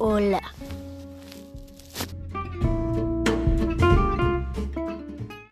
Hola.